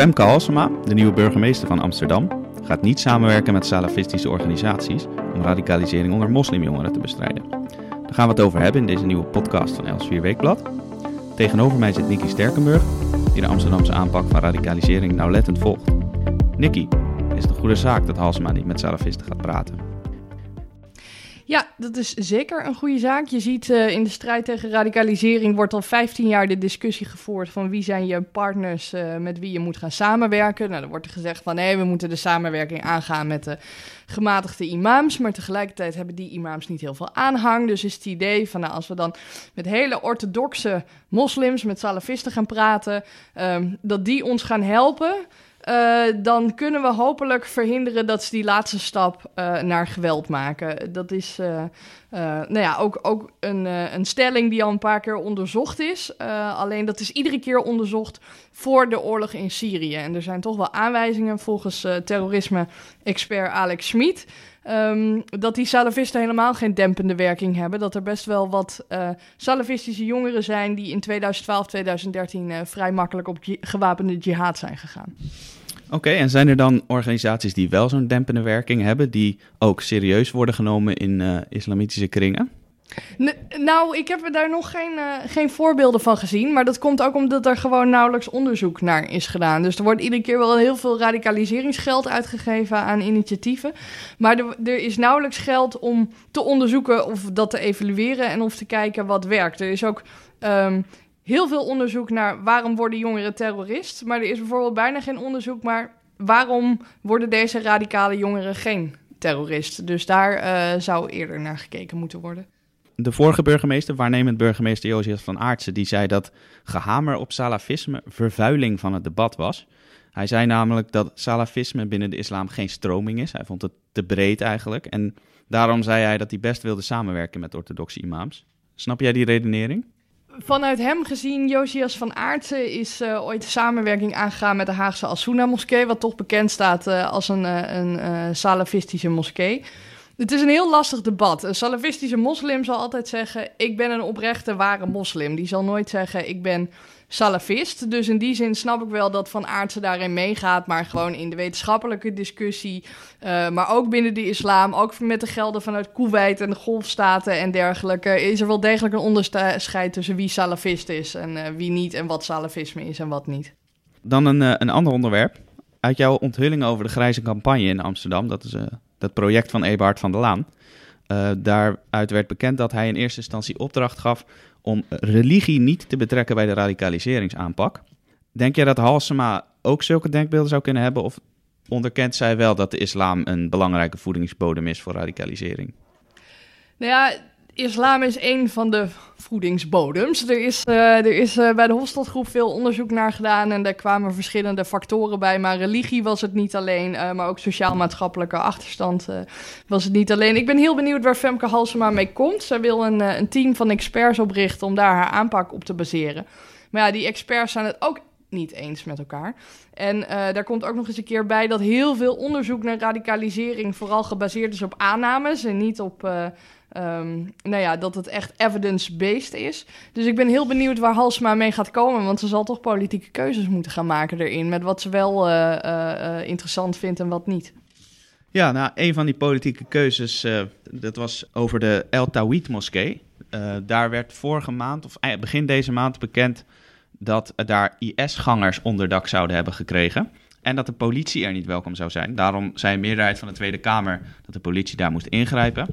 Femke Halsema, de nieuwe burgemeester van Amsterdam, gaat niet samenwerken met salafistische organisaties om radicalisering onder moslimjongeren te bestrijden. Daar gaan we het over hebben in deze nieuwe podcast van Els4 Weekblad. Tegenover mij zit Nicky Sterkenburg, die de Amsterdamse aanpak van radicalisering nauwlettend volgt. Nicky, is het een goede zaak dat Halsema niet met salafisten gaat praten? Ja, dat is zeker een goede zaak. Je ziet uh, in de strijd tegen radicalisering wordt al 15 jaar de discussie gevoerd van wie zijn je partners uh, met wie je moet gaan samenwerken. Nou, dan wordt er gezegd van nee, we moeten de samenwerking aangaan met de gematigde imams. Maar tegelijkertijd hebben die imams niet heel veel aanhang. Dus is het idee van nou, als we dan met hele orthodoxe moslims, met salafisten gaan praten, um, dat die ons gaan helpen. Uh, dan kunnen we hopelijk verhinderen dat ze die laatste stap uh, naar geweld maken. Dat is uh, nou ja, ook, ook een, een stelling die al een paar keer onderzocht is. alleen dat is iedere keer onderzocht voor de oorlog in Syrië. En er zijn toch wel aanwijzingen volgens terrorisme-expert Alex Schmid. Um, dat die salafisten helemaal geen dempende werking hebben. Dat er best wel wat salafistische jongeren zijn die in 2012, 2013 vrij makkelijk op gewapende jihad zijn gegaan. Oké, en zijn er dan organisaties die wel zo'n dempende werking hebben, die ook serieus worden genomen in uh, islamitische kringen? Nou, ik heb er daar nog geen, uh, geen voorbeelden van gezien. Maar dat komt ook omdat er gewoon nauwelijks onderzoek naar is gedaan. Dus er wordt iedere keer wel heel veel radicaliseringsgeld uitgegeven aan initiatieven. Maar er, is nauwelijks geld om te onderzoeken of dat te evalueren en of te kijken wat werkt. Er is ook um, heel veel onderzoek naar waarom worden jongeren terrorist. Maar er is bijvoorbeeld bijna geen onderzoek naar waarom worden deze radicale jongeren geen terrorist. Dus daar uh, zou eerder naar gekeken moeten worden. De vorige burgemeester, waarnemend burgemeester Josias van Aartsen, die zei dat gehamer op salafisme vervuiling van het debat was. Hij zei namelijk dat salafisme binnen de islam geen stroming is. Hij vond het te breed eigenlijk. En daarom zei hij dat hij best wilde samenwerken met orthodoxe imams. Snap jij die redenering? vanuit hem gezien, Josias van Aartsen is uh, ooit samenwerking aangegaan met de Haagse Asuna moskee, wat toch bekend staat uh, als een, uh, een salafistische moskee. Het is een heel lastig debat. Een salafistische moslim zal altijd zeggen: Ik ben een oprechte, ware moslim. Die zal nooit zeggen: Ik ben salafist. Dus in die zin snap ik wel dat Van Aartsen daarin meegaat. Maar gewoon in de wetenschappelijke discussie. Uh, maar ook binnen de islam. Ook met de gelden vanuit Kuwait en de golfstaten en dergelijke. Is er wel degelijk een onderscheid tussen wie salafist is en uh, wie niet. En wat salafisme is en wat niet. Dan een, uh, een ander onderwerp. Uit jouw onthulling over de grijze campagne in Amsterdam. Dat is dat project van Eberhard van der Laan. daaruit werd bekend dat hij in eerste instantie opdracht gaf om religie niet te betrekken bij de radicaliseringsaanpak. Denk jij dat Halsema ook zulke denkbeelden zou kunnen hebben? Of onderkent zij wel dat de islam een belangrijke voedingsbodem is voor radicalisering? Nou ja, islam is een van de voedingsbodems. Er is, uh, er is uh, bij de Hofstadgroep veel onderzoek naar gedaan en daar kwamen verschillende factoren bij. Maar religie was het niet alleen, uh, maar ook sociaal-maatschappelijke achterstand was het niet alleen. Ik ben heel benieuwd waar Femke Halsema mee komt. Zij wil een, een team van experts oprichten om daar haar aanpak op te baseren. Maar ja, die experts zijn het ook niet eens met elkaar. En daar komt ook nog eens een keer bij dat heel veel onderzoek naar radicalisering vooral gebaseerd is op aannames en niet op um, nou ja, dat het echt evidence-based is. Dus ik ben heel benieuwd waar Halsma mee gaat komen. Want ze zal toch politieke keuzes moeten gaan maken erin. Met wat ze wel uh, uh, interessant vindt en wat niet. Ja, nou, een van die politieke keuzes, dat was over de El Tawhid moskee. daar werd vorige maand, of begin deze maand, bekend dat daar IS-gangers onderdak zouden hebben gekregen. En dat de politie er niet welkom zou zijn. Daarom zei een meerderheid van de Tweede Kamer dat de politie daar moest ingrijpen.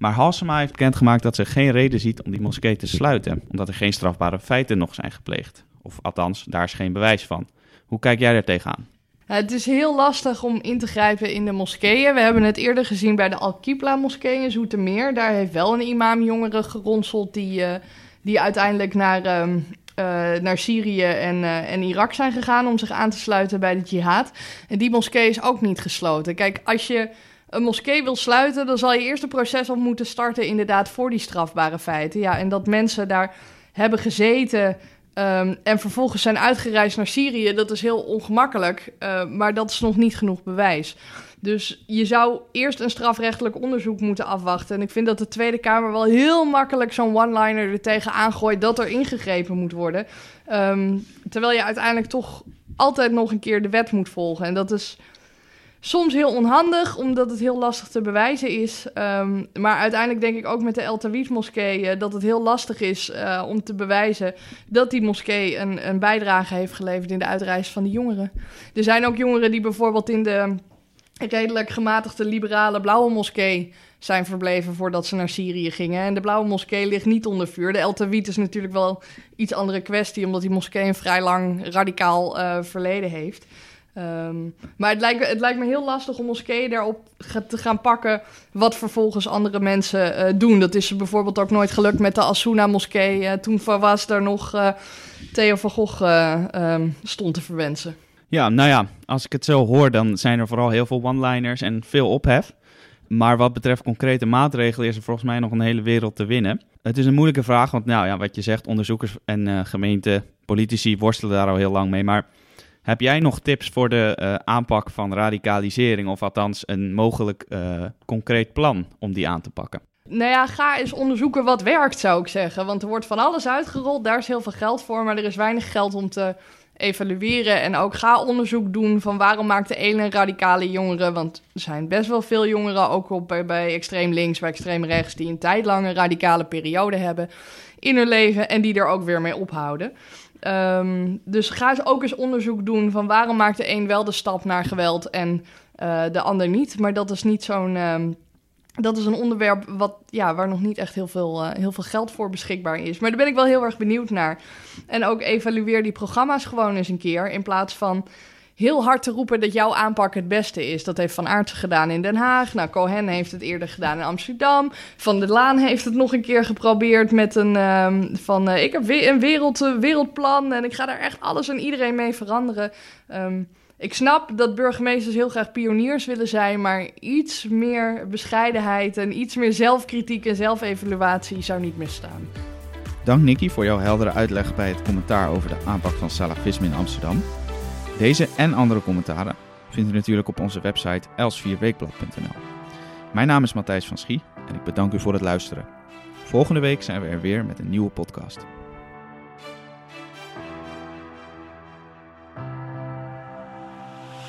Maar Halsema heeft bekendgemaakt dat ze geen reden ziet om die moskee te sluiten, omdat er geen strafbare feiten nog zijn gepleegd. Of althans, daar is geen bewijs van. Hoe kijk jij daar tegenaan? Het is heel lastig om in te grijpen in de moskeeën. We hebben het eerder gezien bij de Al-Qibla-moskee in Zoetermeer. Daar heeft wel een imam jongeren geronseld die, uh, die uiteindelijk naar, uh, uh, naar Syrië en, uh, en Irak zijn gegaan om zich aan te sluiten bij de jihad. En die moskee is ook niet gesloten. Kijk, als je een moskee wil sluiten, dan zal je eerst een proces op moeten starten, inderdaad, voor die strafbare feiten. Ja, en dat mensen daar hebben gezeten um, en vervolgens zijn uitgereisd naar Syrië, dat is heel ongemakkelijk, uh, maar dat is nog niet genoeg bewijs. Dus je zou eerst een strafrechtelijk onderzoek moeten afwachten. En ik vind dat de Tweede Kamer wel heel makkelijk zo'n one-liner er tegen aangooit dat er ingegrepen moet worden. Um, terwijl je uiteindelijk toch altijd nog een keer de wet moet volgen. En dat is soms heel onhandig, omdat het heel lastig te bewijzen is. Ehm, maar uiteindelijk denk ik ook met de El Tawhid moskee uh, dat het heel lastig is uh, om te bewijzen dat die moskee een, een bijdrage heeft geleverd in de uitreis van de jongeren. Er zijn ook jongeren die bijvoorbeeld in de redelijk gematigde liberale blauwe moskee zijn verbleven voordat ze naar Syrië gingen. En de Blauwe Moskee ligt niet onder vuur. De El is natuurlijk wel iets andere kwestie, omdat die moskee een vrij lang radicaal uh, verleden heeft. Um, maar het lijkt, het lijkt me heel lastig om moskeeën daarop te gaan pakken wat vervolgens andere mensen uh, doen. Dat is bijvoorbeeld ook nooit gelukt met de Asuna moskee. Uh, toen was er nog uh, Theo van Gogh um, stond te verwensen. Ja, nou ja, als ik het zo hoor, dan zijn er vooral heel veel one-liners en veel ophef. Maar wat betreft concrete maatregelen is er volgens mij nog een hele wereld te winnen. Het is een moeilijke vraag, want nou ja, wat je zegt, onderzoekers en uh, gemeente, politici worstelen daar al heel lang mee. Maar heb jij nog tips voor de uh, aanpak van radicalisering, of althans een mogelijk uh, concreet plan om die aan te pakken? Nou ja, ga eens onderzoeken wat werkt, zou ik zeggen. Want er wordt van alles uitgerold, daar is heel veel geld voor, maar er is weinig geld om te evalueren. En ook ga onderzoek doen van waarom maakt de ene radicale jongeren... want er zijn best wel veel jongeren, ook op, bij, bij extreem links, bij extreem rechts... die een tijdlange radicale periode hebben in hun leven en die er ook weer mee ophouden. Um, dus ga eens ook eens onderzoek doen van waarom maakt de een wel de stap naar geweld en uh, de ander niet. Maar dat is niet zo'n... Um, dat is een onderwerp wat, ja, waar nog niet echt heel veel, uh, heel veel geld voor beschikbaar is. Maar daar ben ik wel heel erg benieuwd naar. En ook evalueer die programma's gewoon eens een keer. In plaats van heel hard te roepen dat jouw aanpak het beste is. Dat heeft Van Aertsen gedaan in Den Haag. Nou, Cohen heeft het eerder gedaan in Amsterdam. Van der Laan heeft het nog een keer geprobeerd met een... Um, van, uh, ik heb een wereld, uh, wereldplan en ik ga daar echt alles en iedereen mee veranderen. Um, ik snap dat burgemeesters heel graag pioniers willen zijn, maar iets meer bescheidenheid en iets meer zelfkritiek en zelfevaluatie zou niet misstaan. Dank Nicky voor jouw heldere uitleg bij het commentaar over de aanpak van salafisme in Amsterdam. Deze en andere commentaren vindt u natuurlijk op onze website els4weekblad.nl. Mijn naam is Matthijs van Schie en ik bedank u voor het luisteren. Volgende week zijn we er weer met een nieuwe podcast.